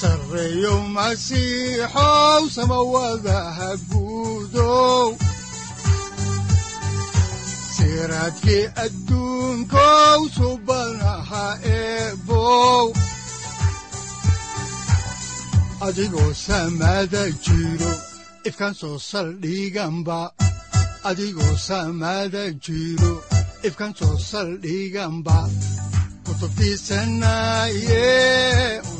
sareyow masiixow samawadaha guudow siraadkii adduunkow adigoo samada jiro ifkaan soo saldhiganba adigoo soo saldhiganba kutubtiisanaye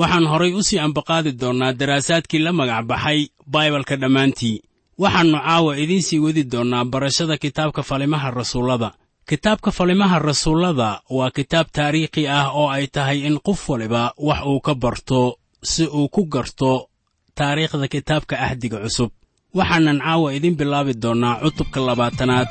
waxaan horay u sii ambaqaadi doonnaa daraasaadkii la magac baxay baibalka dhammaantii. Waxaannu caawa idiin sii wadi doonnaa barashada kitaabka falimaha rasuullada. Kitaabka falimaha rasuullada waa kitaab taariikhi ah oo ay tahay in qof waliba wax uu ka barto si uu ku garto taariikhda kitaabka ahdiga cusub. Waxaanan caawa idiin bilaabi doonnaa cutubka labaatanaad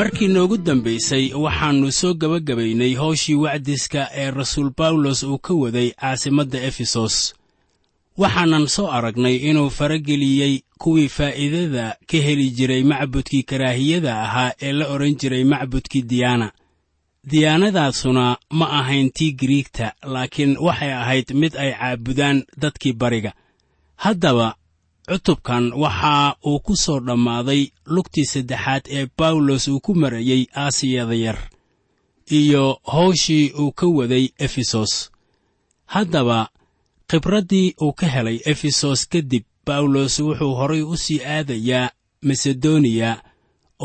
markii noogu dambaysay waxaannu soo gebagabaynay howshii wacdiska ee rasuul bawlos uu ka waday caasimadda efesos. Waxaanan soo aragnay inuu farageliyey kuwii faa'iidada ka heli jiray macbudkii karaahiyada ahaa ee la odhan jiray macbudkii diyaana diyaanadaasuna ma ahayn tii giriigta laakiin waxay ahayd mid ay caabudaan dadkii bariga. Haddaba cutubkan waxa uu ku soo dhammaaday lugtii saddexaad ee bawlos uu ku marayey aasiyada yar iyo howshii uu ka waday efesos. Haddaba khibraddii uu ka helay efesos kadib bawlos wuxuu horay u sii aadayaa masedoniya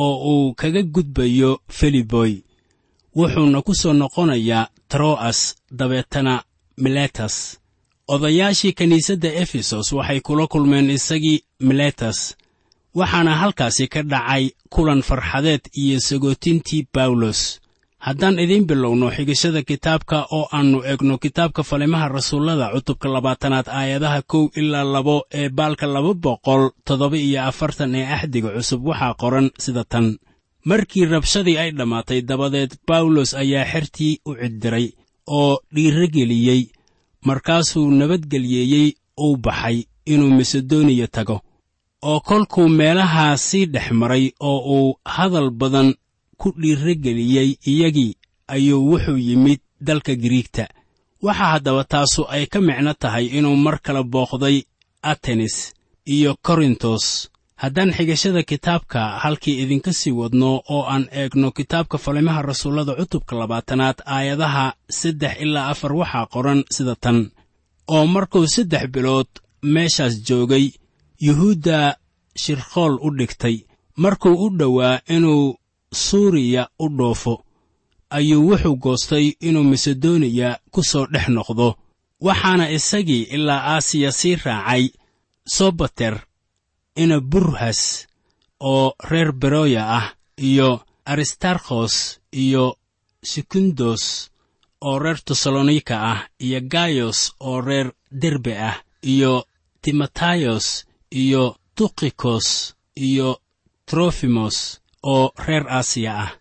oo uu kaga gudbayo filiboy. Wuxuuna ku soo noqonayaa tro'as dabeetana miletas odayaashii kiniisadda efesos waxay kula kulmeen isagii miletas waxaana halkaasi ka dhacay kulan farxadeed iyo sagootintii bawlos haddaan idiin bilowno xigashada kitaabka oo aannu egno kitaabka falimaha rasuullada cutubka labaatanaad aayadaha kow ilaa labo ee baalka laba boqol toddoba iyo afartan ee axdiga cusub waxaa qoran sida tan. Markii rabshadii ay dhammaatay dabadeed bawlos ayaa xertii u ciddiray oo dhiirogeliyey markaasuu nabadgelyeeyey uu baxay inuu masedoniya tago oo kolkuu meelahaa sii dhex maray oo uu hadal badan ku dhiirogeliyey iyagii ayuu wuxuu yimid dalka giriigta waxa haddaba taasu ay ka micno tahay inuu mar kale booqday atenes iyo korintos haddaan xigashada kitaabka halkii idinka sii wadno oo aan eegno kitaabka falimaha rasuullada cutubka labaatanaad aayadaha saddex ilaa afar waxaa qoran sida tan. Oo markuu saddex bilood meeshaas joogay yuhuudda shirqool u dhigtay. Markuu u dhowaa inuu suuriya u dhoofo ayuu wuxuu goostay inuu masedoniya ku soo dhex noqdo. Waxaana isagii ilaa aasiya sii raacay sobater ina burhas oo reer beroya ah iyo aristarkhos iyo sekundos oo reer tesalonika ah iyo gayos oo reer derbe ah iyo timotayos iyo tukhikos iyo trofimos oo reer aasiya ah.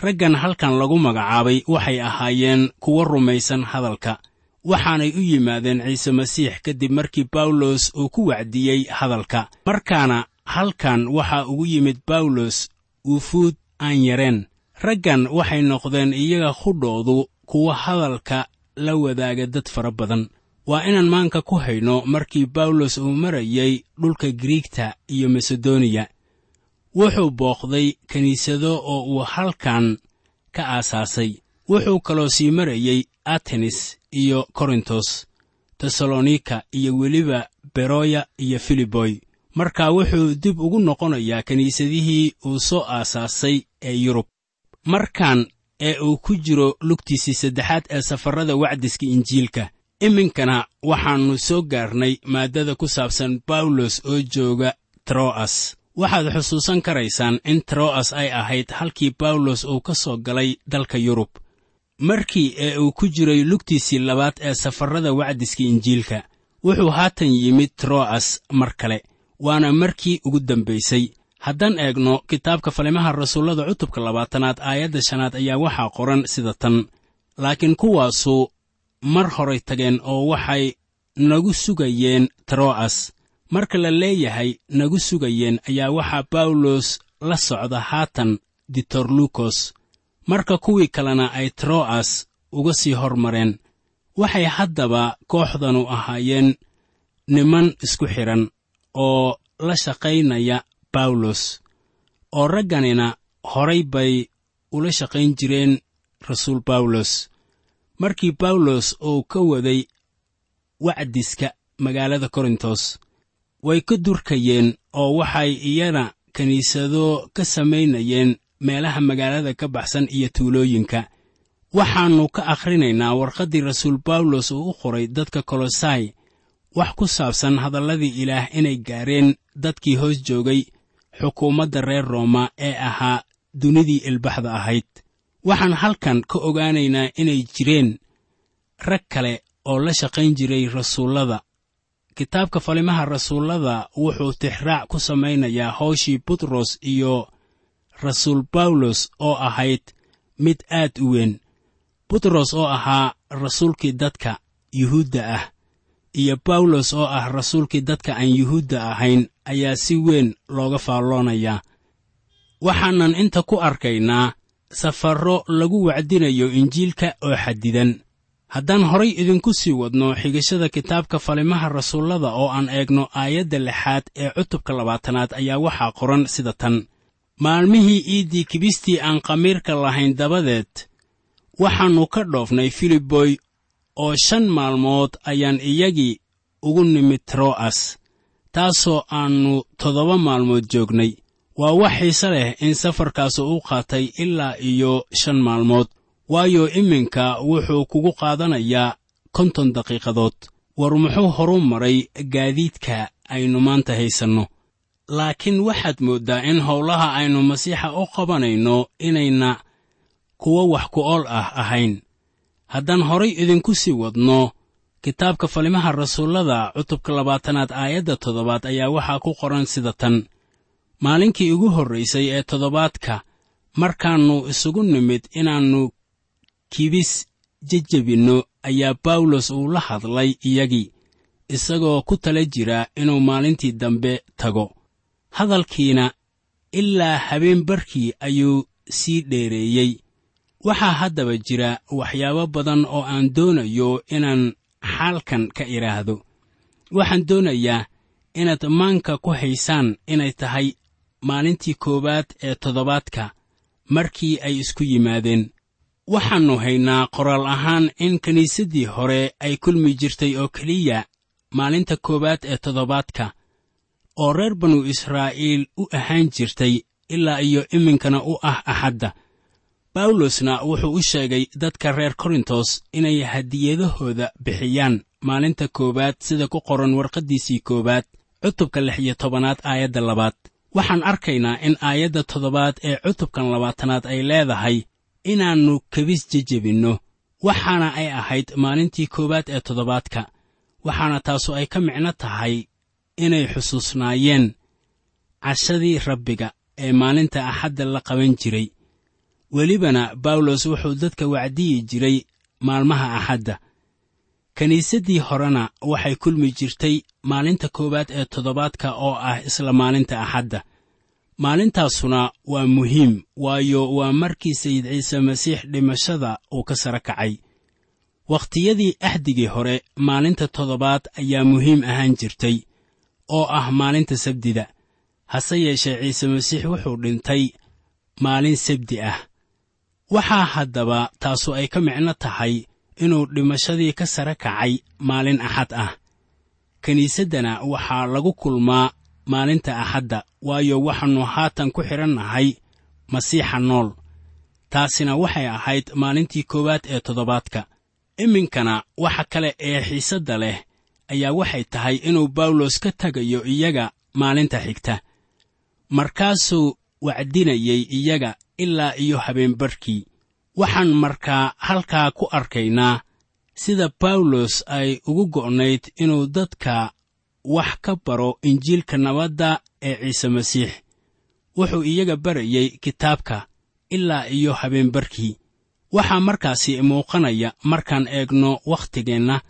Raggan halkan lagu magacaabay waxay ahaayeen kuwo rumaysan hadalka waxaanay u yimaadeen ciise masiix kadib markii bawlos uu ku wacdiyey hadalka. Markaana halkan waxaa ugu yimid bawlos wufuud aan yareen. Raggan waxay noqdeen iyaga qudhoodu kuwa hadalka la wadaaga dad fara badan. Waa inaan maanka ku hayno markii bawlos uu marayey dhulka griigta iyo masedoniya wuxuu booqday kiniisado oo uu halkan ka aasaasay wuxuu kaloo sii marayey atenis iyo korintos tesalonika iyo weliba beroya iyo filiboy. Markaa wuxuu dib ugu noqonayaa kiniisadihii uu soo aasaasay ee yurub. Markan ee uu ku jiro lugtiisii saddexaad ee safarrada wacdiska injiilka iminkana waxaannu soo gaarnay maaddada ku saabsan bawlos oo jooga tro'as. Waxaad xusuusan karaysaan in tro'as ay ahayd halkii bawlos uu ka soo galay dalka yurub markii ee uu ku jiray lugtiisii labaad ee safarrada wacdiska injiilka wuxuu haatan yimid tro'as mar kale waana markii ugu dambaysay haddaan eegno kitaabka falimaha rasuullada cutubka labaatanaad aayadda shanaad ayaa waxaa qoran sida tan. Laakiin kuwaasu mar horay tageen oo waxay nagu sugayeen tro'as. Marka la leeyahay nagu sugayeen ayaa waxaa bawlos la socda haatan ditorlukos marka kuwii kalena ay tro'as uga sii hormareen waxay haddaba kooxdanu ahaayeen niman isku xidhan oo la shaqaynaya bawlos oo ragganina horay bay ula shaqayn jireen rasuul bawlos markii bawlos uu ka waday wacdiska magaalada korintos way ka durkayeen oo waxay iyana kiniisado ka samaynayeen meelaha magaalada ka baxsan iyo tuulooyinka. Waxaannu ka akhrinaynaa warqaddii rasuul bawlos uu u qoray dadka kolosai wax ku saabsan hadalladii ilaah inay gaareen dadkii hoos joogay xukuumadda reer rooma ee ahaa dunidii ilbaxda ahayd. Waxaan halkan ka ogaanaynaa inay jireen rag kale oo la shaqayn jiray rasuullada. Kitaabka falimaha rasuullada wuxuu tixraac ku samaynayaa hawshii butros iyo rasuul bawlos oo ahayd mid aad u weyn. Butros oo ahaa rasuulkii dadka yuhuudda ah iyo bawlos oo ah rasuulkii dadka aan yuhuudda ahayn ayaa si weyn looga faalloonayaa. Waxaanan inta ku arkaynaa safarro lagu wacdinayo injiilka oo xadidan haddaan horay idinku sii wadno xigashada kitaabka falimaha rasuullada oo aan eegno aayadda lixaad ee cutubka labaatanaad ayaa waxaa qoran sida tan maalmihii iiddii kibistii aan khamiirka lahayn dabadeed waxaannu ka dhoofnay filiboy oo shan maalmood ayaan iyagii ugu nimid tro'as taasoo aannu toddoba maalmood joognay. Waa wax xiise leh in safarkaasu u qaatay ilaa iyo shan maalmood waayo iminka wuxuu kugu qaadanayaa konton daqiiqadood. War muxuu horu maray gaadiidka aynu maanta haysanno laakiin waxaad mooddaa in howlaha aynu masiixa u qabanayno inayna kuwo wax ku ool ah ahayn. Haddaan horay idinku sii wadno kitaabka falimaha rasuullada cutubka labaatanaad aayadda toddobaad ayaa waxaa ku qoran sida tan. Maalinkii ugu horraysay ee toddobaadka markaannu isugu nimid inaannu kibis jejebinno ayaa bawlos uu la hadlay iyagii isagoo ku tala jira inuu maalintii dambe tago hadalkiina ilaa habeen barkii ayuu sii dheereeyey. Waxaa haddaba jira waxyaabo badan oo aan doonayo inaan xaalkan ka idhaahdo waxaan doonayaa inaad maanka ku haysaan inay tahay maalintii koowaad ee toddobaadka markii ay isku yimaadeen. Waxaannu haynaa qoraal ahaan in kiniisaddii hore ay kulmi jirtay oo keliya maalinta koowaad ee toddobaadka oo reer banu israa'iil u ahaan jirtay ilaa iyo iminkana u ah axadda. Bawlosna wuxuu u sheegay dadka reer korintos inay hadiyadahooda bixiyaan maalinta koowaad sida ku qoran warqaddiisii koowaad cutubka lix iyo tobanaad aayadda labaad. Waxaan arkaynaa in aayadda toddobaad ee cutubkan labaatanaad ay leedahay inaannu kebis jejebinno waxaana ay ahayd maalintii koowaad ee toddobaadka waxaana taasu ay ka micno tahay inay xusuusnaayeen cashadii rabbiga ee maalinta axadda la qaban jiray. Welibana bawlos wuxuu dadka wacdiyi jiray maalmaha axadda. Kiniisaddii horena waxay kulmi jirtay maalinta koowaad ee toddobaadka oo ah isla maalinta axadda. Maalintaasuna waa muhiim waayo waa markii sayid ciise masiix dhimashada uu ka sara kacay. Wakhtiyadii axdigii hore maalinta toddobaad ayaa muhiim ahaan jirtay oo ah maalinta sabdida hase yeeshee ciise masiix wuxuu dhintay maalin sabdi ah. Waxaa haddaba taasu ay ka micno tahay inuu dhimashadii ka sare kacay maalin axad ah. Kiniisaddana waxaa lagu kulmaa maalinta axadda waayo waxaannu haatan ku xidhannahay masiixa nool. Taasina waxay ahayd maalintii koowaad ee toddobaadka. Iminkana waxa kale ee xiisadda leh ayaa waxay tahay inuu bawlos ka tegayo iyaga maalinta xigta. Markaasuu wacdinayey iyaga ilaa iyo habeenbarhkii waxaan markaa halkaa ku arkaynaa sida bawlos ay ugu go'nayd inuu dadka wax ka baro injiilka nabadda ee ciise masiix. Wuxuu iyaga barayey kitaabka ilaa iyo habeenbarkii. Waxaa markaasi muuqanaya markaan eegno wakhtigeenna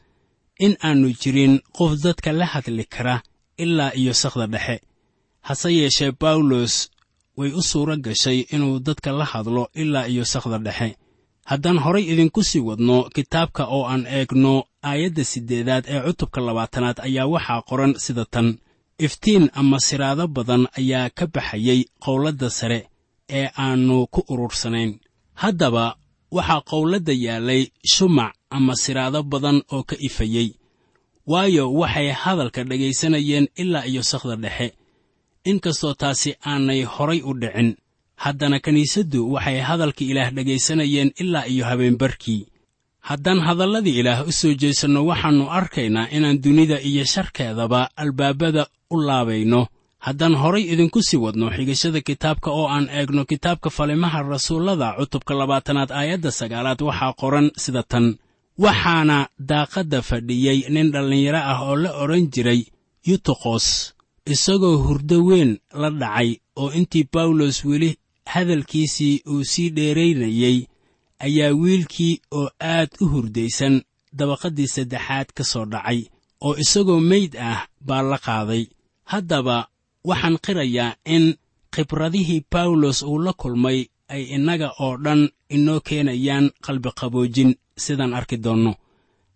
in aannu jirin qof dadka la hadli kara ilaa iyo sakhda dhexe. Hase yeeshee bawlos way u suuro gashay inuu dadka la hadlo ilaa iyo sakhda dhexe. Haddaan horay idinku sii wadno kitaabka oo aan eegno aayadda siddeedaad ee cutubka labaatanaad ayaa waxaa qoran sida tan. Iftiin ama siraado badan ayaa ka baxayey qowladda sare ee aannu ku urursanayn haddaba waxaa qowladda yaallay shumac ama siraado badan oo ka ifayey. Waayo waxay hadalka dhegaysanayeen ilaa iyo sakhda dhexe. Inkastoo taasi aanay horay u dhicin haddana kiniisaddu waxay hadalka ilaah dhegaysanayeen ilaa iyo habeenbarkii haddaan hadalladii ilaah u soo jeesanno waxaannu arkaynaa inaan dunida iyo sharkeedaba albaabada u laabayno. Haddaan horay idinku sii wadno xigashada kitaabka oo aan eegno kitaabka falimaha rasuullada cutubka labaatanaad aayadda sagaalaad waxaa qoran sida tan waxaana daaqadda fadhiyey nin dhallinyaro ah oo la odhan jiray yutuqos isagoo hurdo weyn la dhacay oo intii bawlos weli hadalkiisii uu sii dheeraynayey ayaa wiilkii oo aad u hurdaysan dabaqaddii saddexaad ka soo dhacay oo isagoo meyd ah baa la qaaday. Haddaba waxaan qirayaa in khibradihii bawlos uu la kulmay ay innaga oo dhan inoo keenayaan qalbiqaboojin sidaan arki doonno.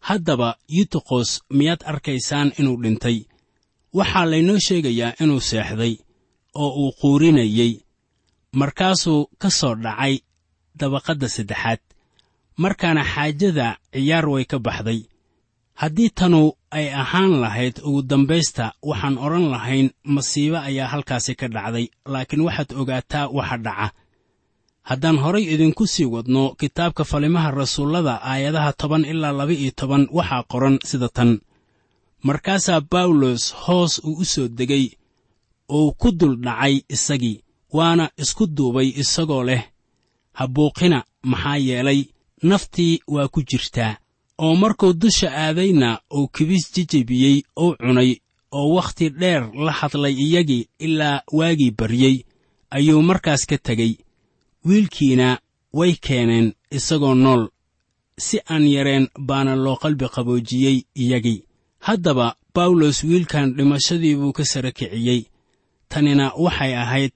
Haddaba yutuqos miyaad arkaysaan inuu dhintay? Waxaa laynoo sheegayaa inuu seexday oo uu quurinayey markaasuu ka soo dhacay dabaqadda saddexaad. Markaana xaajada ciyaar way ka baxday. Haddii tanu ay ahaan lahayd ugu dambaysta waxaan odhan lahayn masiibo ayaa halkaasi ka dhacday laakiin waxaad ogaataa waxa dhaca haddaan horay idinku sii wadno kitaabka falimaha rasuullada aayadaha toban ilaa laba-iyo toban waxaa qoran sida tan. Markaasaa bawlos hoos uu u soo degay uu ku dul dhacay isagii waana isku duubay isagoo leh habbuuqina maxaa yeelay naftii waa ku jirtaa. Oo markuu dusha aadayna uu kibis jejebiyey uu cunay oo wakhti dheer la hadlay iyagii ilaa waagii baryey ayuu markaas ka tegey wiilkiina way keeneen isagoo nool si aan yareen baana loo qalbi qaboojiyey iyagii. Haddaba bawlos wiilkan dhimashadii buu ka sara kiciyey. Tanina waxay ahayd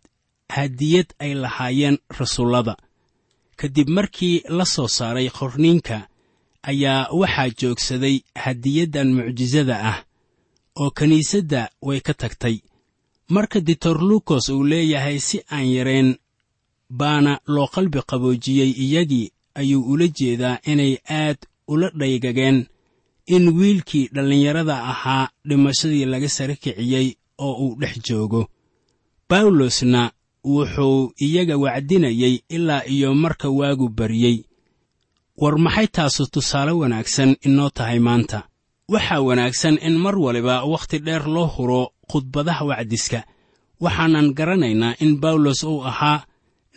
hadiyad ay lahaayeen rasuullada. Kadib markii la soo saaray qorniinka ayaa waxaa joogsaday hadiyaddan mucjisada ah oo kiniisadda way ka tagtay. Marka ditor lukos uu leeyahay si aan yareen baana loo qalbi qaboojiyey iyagii ayuu ula jeedaa inay aad ula dhaygageen in wiilkii dhallinyarada ahaa dhimashadii laga sara kiciyey oo uu dhex joogo. Bawlosna wuxuu iyaga wacdinayey ilaa iyo marka waagu baryey. War maxay taasu tusaale wanaagsan inoo tahay maanta? Waxaa wanaagsan in mar waliba wakhti dheer loo huro khudbadaha wacdiska. Waxaanan garanaynaa in bawlos uu ahaa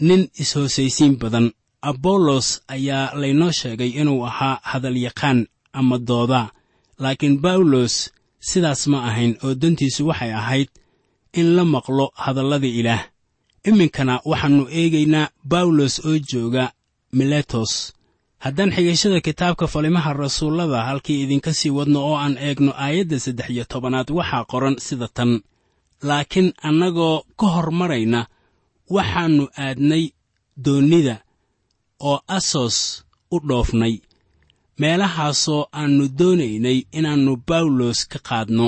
nin is-hoosaysiin badan. Abollos ayaa laynoo sheegay inuu ahaa hadalyaqaan ama doodaa laakiin bawlos sidaas ma ahayn oo dantiisu waxay ahayd in la maqlo hadallada ilaah. Iminkana waxaannu eegaynaa bawlos oo jooga miletos. Haddaan xigashada kitaabka falimaha rasuullada halkii idinka sii wadno oo aan eegno aayadda saddex iyo tobanaad waxaa qoran sida tan. Laakiin annagoo ka hormarayna waxaannu aadnay doonnida oo asos u dhoofnay meelahaasoo aannu doonaynay inaannu bawlos ka qaadno.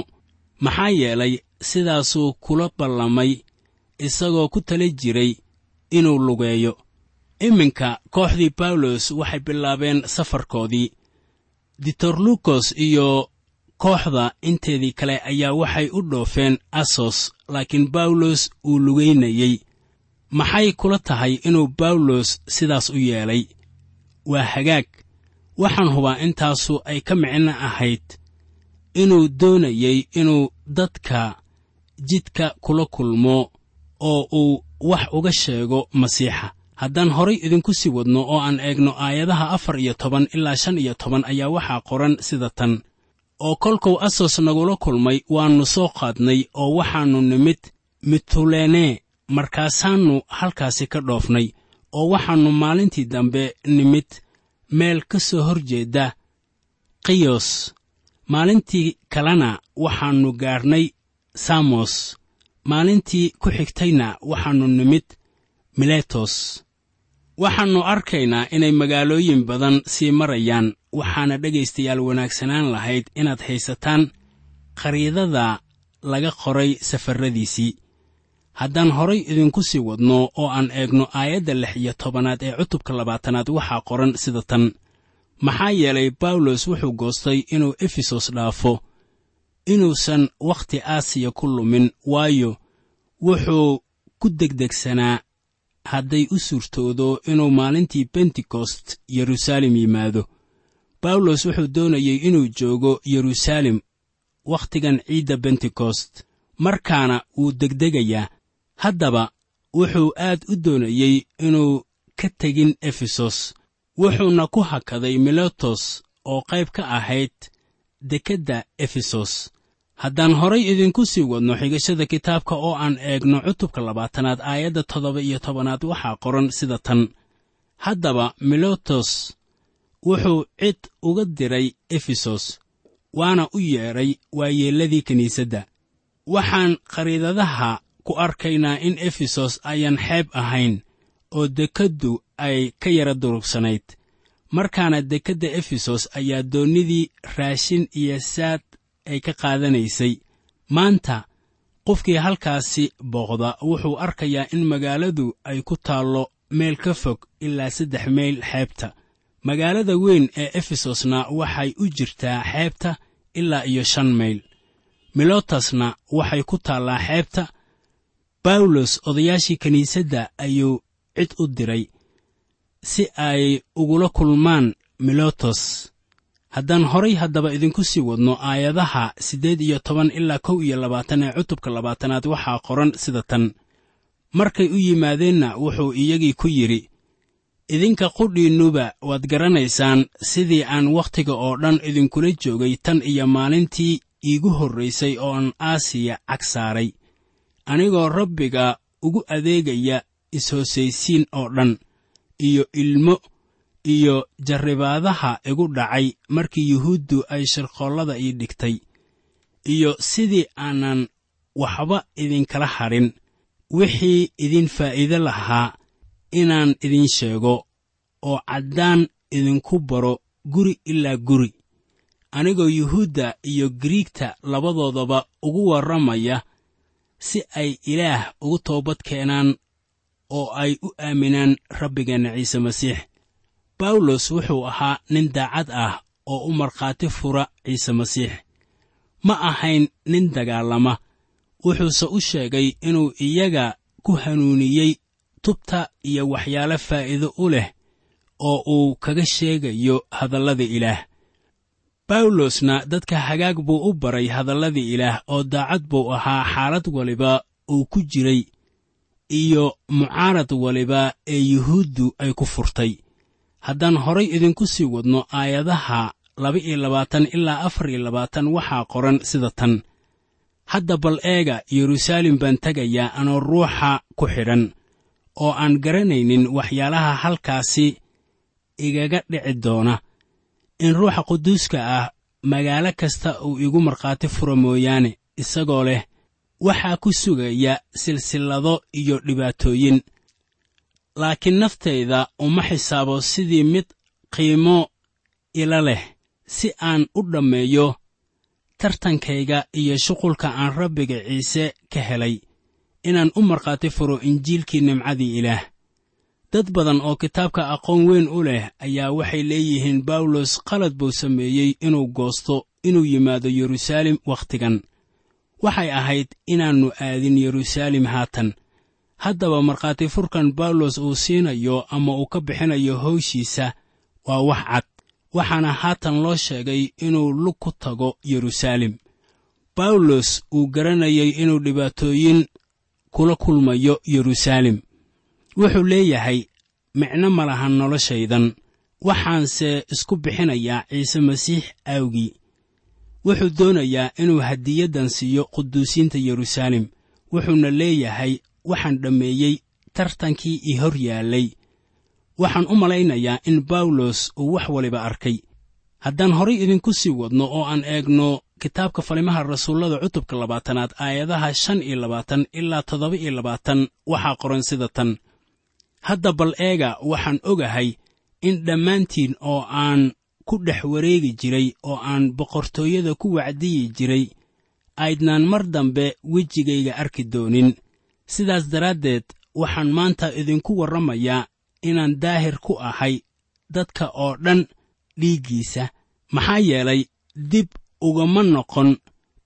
Maxaa yeelay sidaasuu kula ballamay isagoo ku tala jiray inuu lugeeyo. Iminka kooxdii bawlos waxay bilaabeen safarkoodii. Ditorlukos iyo kooxda inteedii kale ayaa waxay u dhoofeen asos laakiin bawlos uu lugaynayey maxay kula tahay inuu bawlos sidaas u yeelay? Waa hagaag. Waxaan hubaa intaasu ay ka micno ahayd inuu doonayey inuu dadka jidka kula kulmo oo uu wax uga sheego masiixa. Haddaan horay idinku sii wadno oo aan eegno aayadaha afar iyo toban ilaa shan iyo toban ayaa waxaa qoran sida tan. Oo kolkuu asos nagula kulmay waannu soo qaadnay oo waxaannu nimid mitulene markaasaannu halkaasi ka dhoofnay oo waxaannu maalintii dambe nimid meel ka soo hor jeedda kiyos maalintii kalena waxaannu gaarnay samos. Maalintii ku xigtayna waxaannu nimid miletos. Waxaannu arkaynaa inay magaalooyin badan sii marayaan waxaana dhegaystayaal wanaagsanaan lahayd inaad haysataan khariidada laga qoray safarradiisii haddaan horay idinku sii wadno oo aan eegno aayadda lix iyo tobanaad ee cutubka labaatanaad waxaa qoran sida tan. Maxaa yeelay bawlos wuxuu goostay inuu efesos dhaafo inuusan wakhti aasiya ku lumin waayo wuxuu ku degdegsanaa hadday u suurtoodo inuu maalintii bentekost yeruusaalem yimaado. Bawlos wuxuu doonayey inuu joogo yeruusaalem wakhtigan ciidda bentekost markaana wuu degdegayaa haddaba wuxuu aad u doonayey inuu ka tegin efesos. Wuxuuna ku hakaday miletos oo qayb ka ahayd dekedda efesos. Haddaan horay idinku sii wadno xigashada kitaabka oo aan eegno cutubka labaatanaad aayadda toddoba iyo tobanaad waxaa qoran sida tan. Haddaba miletos wuxuu cid uga diray efesos waana u yeedhay waayeelladii kiniisadda. Waxaan khariidadaha ku arkaynaa in efesos ayaan xeeb ahayn oo dekeddu ay ka yara durugsanayd markaana dekedda efesos ayaa doonnidii raashin iyo saad ay ka qaadanaysay. Maanta qofkii halkaasi booqda wuxuu arkayaa in magaaladu ay ku taallo meel ka fog ilaa saddex mayl xeebta. Magaalada weyn ee efesosna waxay u jirtaa xeebta ilaa iyo shan mayl milotasna waxay ku taallaa xeebta bawlos odayaashii kiniisadda ayuu cid u diray si ay ugula kulmaan milotos. Haddaan horay haddaba idinku sii wadno aayadaha siddeed iyo toban ilaa kow iyo labaatan ee cutubka labaatanaad waxaa qoran sida tan. Markay u yimaadeenna wuxuu iyagii ku yidhi idinka qudhiinnuba waad garanaysaan sidii aan wakhtiga oo dhan idinkula joogay tan iyo maalintii iigu horraysay oo aan aasiya cag saaray anigoo rabbiga ugu adeegaya is-hoosaysiin oo dhan iyo ilmo iyo jarribaadaha igu dhacay markii yuhuuddu ay shirqoollada ii dhigtay iyo sidii aanan waxba idinkala hadhin wixii idin faa'iide lahaa inaan idin sheego oo caddaan idinku baro guri ilaa guri. Anigoo yuhuudda iyo giriigta labadoodaba ugu warramaya si ay ilaah ugu toobad keenaan oo ay u aaminaan rabbigeenna ciise masiix. Bawlos wuxuu ahaa nin daacad ah oo u markhaati fura ciise masiix. Ma ahayn nin dagaalama wuxuuse u sheegay inuu iyaga ku hanuuniyey tubta iyo waxyaalo faa'iido u leh oo uu kaga sheegayo hadallada ilaah bawlosna dadka hagaag buu u baray hadalladii ilaah oo daacad buu ahaa xaalad waliba uu ku jiray iyo mucaarad waliba ee yuhuuddu ay ku furtay. Haddaan horay idinku sii wadno aayadaha laba iyo labaatan ilaa afar iyo labaatan waxaa qoran sida tan. Hadda bal eega yeruusaalem baan tegayaa anoo ruuxa ku xidhan oo aan garanaynin waxyaalaha halkaasi igaga dhici doona in ruuxa quduuska ah magaalo kasta uu igu markhaati furo mooyaane isagoo leh waxaa ku sugaya silsillado iyo dhibaatooyin. Laakiin naftayda uma xisaabo sidii mid qiimo ila leh si aan u dhammeeyo tartankayga iyo shuqulka aan rabbiga ciise ka helay inaan u markhaati furo injiilkii nimcadii ilaah dad badan oo kitaabka aqoon weyn u leh ayaa waxay leeyihiin bawlos qalad buu sameeyey inuu goosto inuu yimaado yeruusaalem wakhtigan. Waxay ahayd inaannu aadin yeruusaalem haatan. Haddaba markhaati furkan bawlos uu siinayo ama uu ka bixinayo hawshiisa waa wax cad waxaana haatan loo sheegay inuu lug ku tago yeruusaalem bawlos uu garanayay inuu dhibaatooyin kula kulmayo yeruusaalem wuxuu leeyahay micno ma lahan noloshaydan. Waxaanse isku bixinayaa ciise masiix aawgii wuxuu doonayaa inuu hadiyaddan siiyo quduusiinta yeruusaalem. Wuxuuna leeyahay waxaan dhammeeyey tartankii ii hor yaallay. Waxaan u malaynayaa in bawlos uu wax waliba arkay. Haddaan horay idinku sii wadno oo aan eegno kitaabka falimaha rasuullada cutubka labaatanaad aayadaha shan iyo labaatan ilaa toddoba iyo labaatan waxaa qoran sida tan hadda bal eega waxaan ogahay in dhammaantiin oo aan ku dhex wareegi jiray oo aan boqortooyada ku wacdiyi jiray aydnaan mar dambe wejigayga arki doonin. Sidaas daraaddeed waxaan maanta idinku warramayaa inaan daahir ku ahay dadka oo dhan dhiiggiisa. Maxaa yeelay dib ugama noqon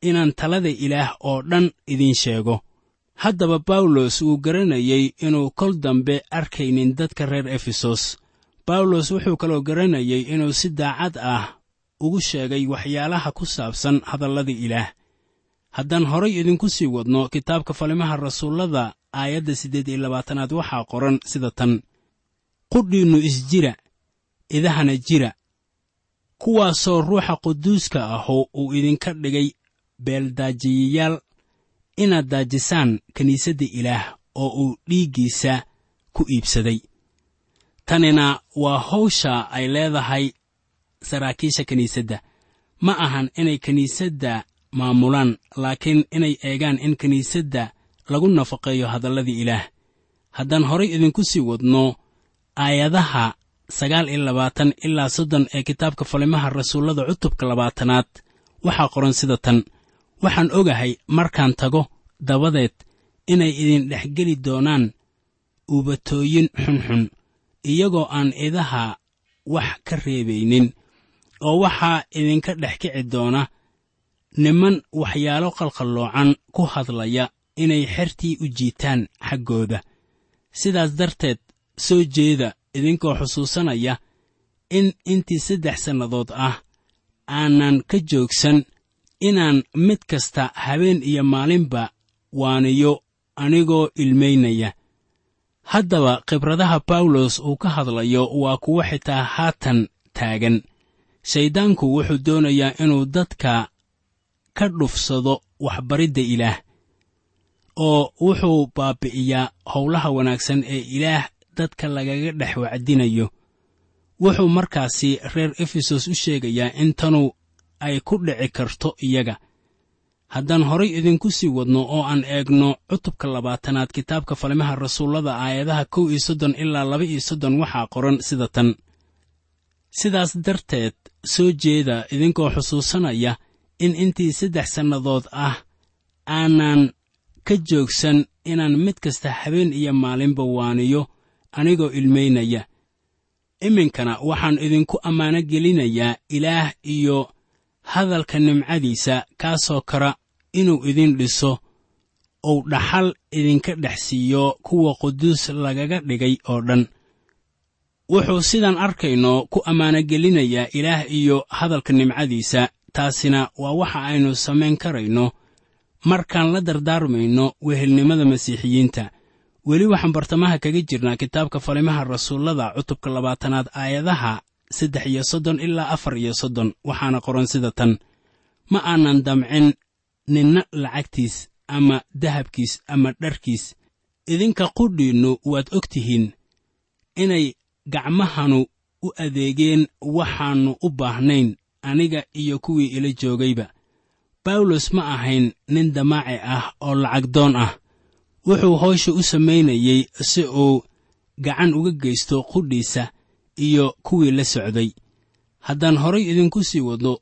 inaan talada ilaah oo dhan idiin sheego haddaba bawlos wuu garanayay inuu kol dambe arkaynin dadka reer efesos. Bawlos wuxuu kaloo garanayay inuu si daacad ah ugu sheegay waxyaalaha ku saabsan hadallada ilaah. Haddaan horay idinku sii wadno kitaabka falimaha rasuullada aayadda siddeed iyo labaatanaad waxaa qoran sida tan. Qudhiinnu isjira idahana jira. Kuwaasoo ruuxa quduuska ahu uu idinka dhigay beeldaajiyayaal inaad daajisaan kiniisadda ilaah oo uu dhiiggiisa ku iibsaday. Tanina waa hawsha ay leedahay saraakiisha kiniisadda. Ma ahan inay kiniisadda maamulaan laakiin inay eegaan in kiniisadda lagu nafaqeeyo hadalladii ilaah. Haddaan horay idinku sii wadno aayadaha sagaal iyo labaatan ilaa soddon ee kitaabka falimaha rasuullada cutubka labaatanaad waxaa qoran sida tan waxaan ogahay markaan tago dabadeed inay idin dhexgeli doonaan uubatooyin xunxun iyagoo aan idaha wax ka reebaynin oo waxaa idinka dhex kici doona niman waxyaalo qalqalloocan ku hadlaya inay xertii u jiitaan xaggooda. Sidaas darteed soo jeeda idinkoo xusuusanaya in intii saddex sannadood ah aanan ka joogsan inaan mid kasta habeen iyo maalinba waaniyo anigoo ilmaynaya haddaba khibradaha bawlos uu ka hadlayo waa kuwo xitaa haatan taagan. Shayddaanku wuxuu doonayaa inuu dadka ka dhufsado waxbaridda ilaah oo wuxuu baabbi'iyaa howlaha wanaagsan ee ilaah dadka lagaga dhex wacdinayo. Wuxuu markaasi reer efesos u sheegayaa in tanu ay ku dhici karto iyaga. Haddaan horay idinku sii wadno oo aan eegno cutubka labaatanaad kitaabka falimaha rasuullada aayadaha kow iyo soddon ilaa laba iyo soddon waxaa qoran sida tan. Sidaas darteed soo jeeda idinkoo xusuusanaya in intii saddex sannadood ah aanan ka joogsan inaan mid kasta habeen iyo maalinba waaniyo anigoo ilmaynaya iminkana waxaan idinku ammaano gelinayaa ilaah iyo hadalka nimcadiisa kaasoo kara inuu idin dhiso uu dhaxal idinka dhex siiyo kuwa quduus lagaga dhigay oo dhan. Wuxuu sidaan arkayno ku ammaanogelinayaa ilaah iyo hadalka nimcadiisa taasina waa waxa aynu samayn karayno markaan la dardaarmayno wehelnimada masiixiyiinta. Weli waxaan bartamaha kaga jirnaa kitaabka falimaha rasuullada cutubka labaatanaad aayadaha saddex iyo soddon ilaa afar iyo soddon waxaana qoran sida tan. Ma aanan damcin ninna lacagtiis ama dahabkiis ama dharkiis. Idinka qudhiinnu waad og tihiin inay gacmahanu u adeegeen waxaannu u baahnayn aniga iyo kuwii ila joogayba. Bawlos ma ahayn nin damaaci ah oo lacagdoon ah. Wuxuu hawsha u samaynayey si uu gacan uga geysto qudhiisa iyo kuwii la socday. Haddaan horay idinku sii wadno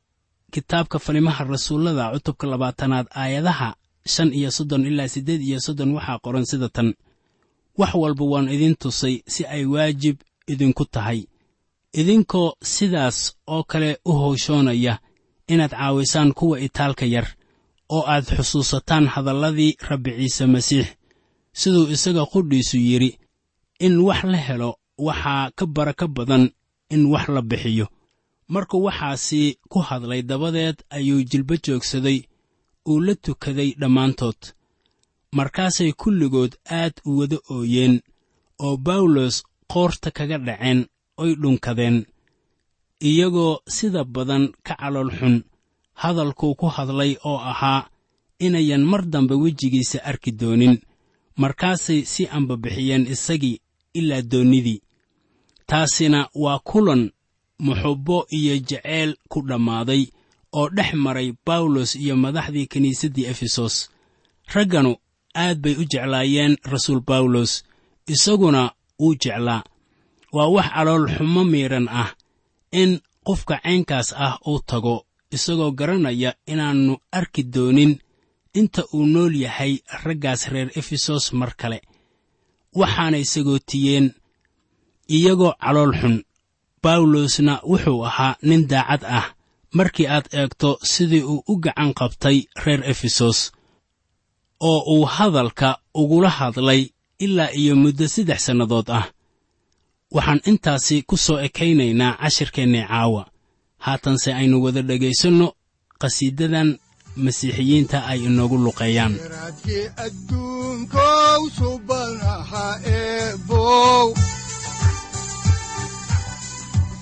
kitaabka falimaha rasuullada cutubka labaatanaad aayadaha shan iyo soddon ilaa siddeed iyo soddon waxaa qoran sida tan. Wax walba waan idin tusay si ay waajib idinku tahay. Idinkoo sidaas oo kale u howshoonaya inaad caawisaan kuwa itaalka yar oo aad xusuusataan hadalladii rabbi ciise masiix. Siduu isaga qudhiisu yidhi in wax la helo waxaa ka baraka badan in wax la bixiyo. Markuu waxaasi ku hadlay dabadeed ayuu jilbo joogsaday uu la tukaday dhammaantood. Markaasay kulligood aad u wada ooyeen oo bawlos qoorta kaga dhaceen oy dhunkadeen. Iyagoo sida badan ka calool xun hadalkuu ku hadlay oo ahaa inayan mar dambe wejigiisa arki doonin. Markaasay si ambabixiyeen isagii ilaa doonnidii taasina waa kulan muxubbo iyo jaceyl ku dhammaaday oo dhex maray bawlos iyo madaxdii kiniisaddii efesos. Ragganu aad bay u jeclaayeen rasuul bawlos isaguna wuu jeclaa. Waa wax calool xumo miidhan ah in qofka caynkaas ah uu tago isagoo garanaya inaannu arki doonin inta uu nool yahay raggaas reer efesos mar kale. Waxaanay sagootiyeen iyagoo calool xun. Bawlosna wuxuu ahaa nin daacad ah. Markii aad eegto sidii uu u gacan qabtay reer efesos oo uu hadalka ugula hadlay ilaa iyo muddo saddex sannadood ah waxaan intaasi ku soo ekaynaynaa cashirkeennii caawa haatanse aynu wada dhegaysanno qhasiidadan masiixiyiinta ay inoogu luqeeyaan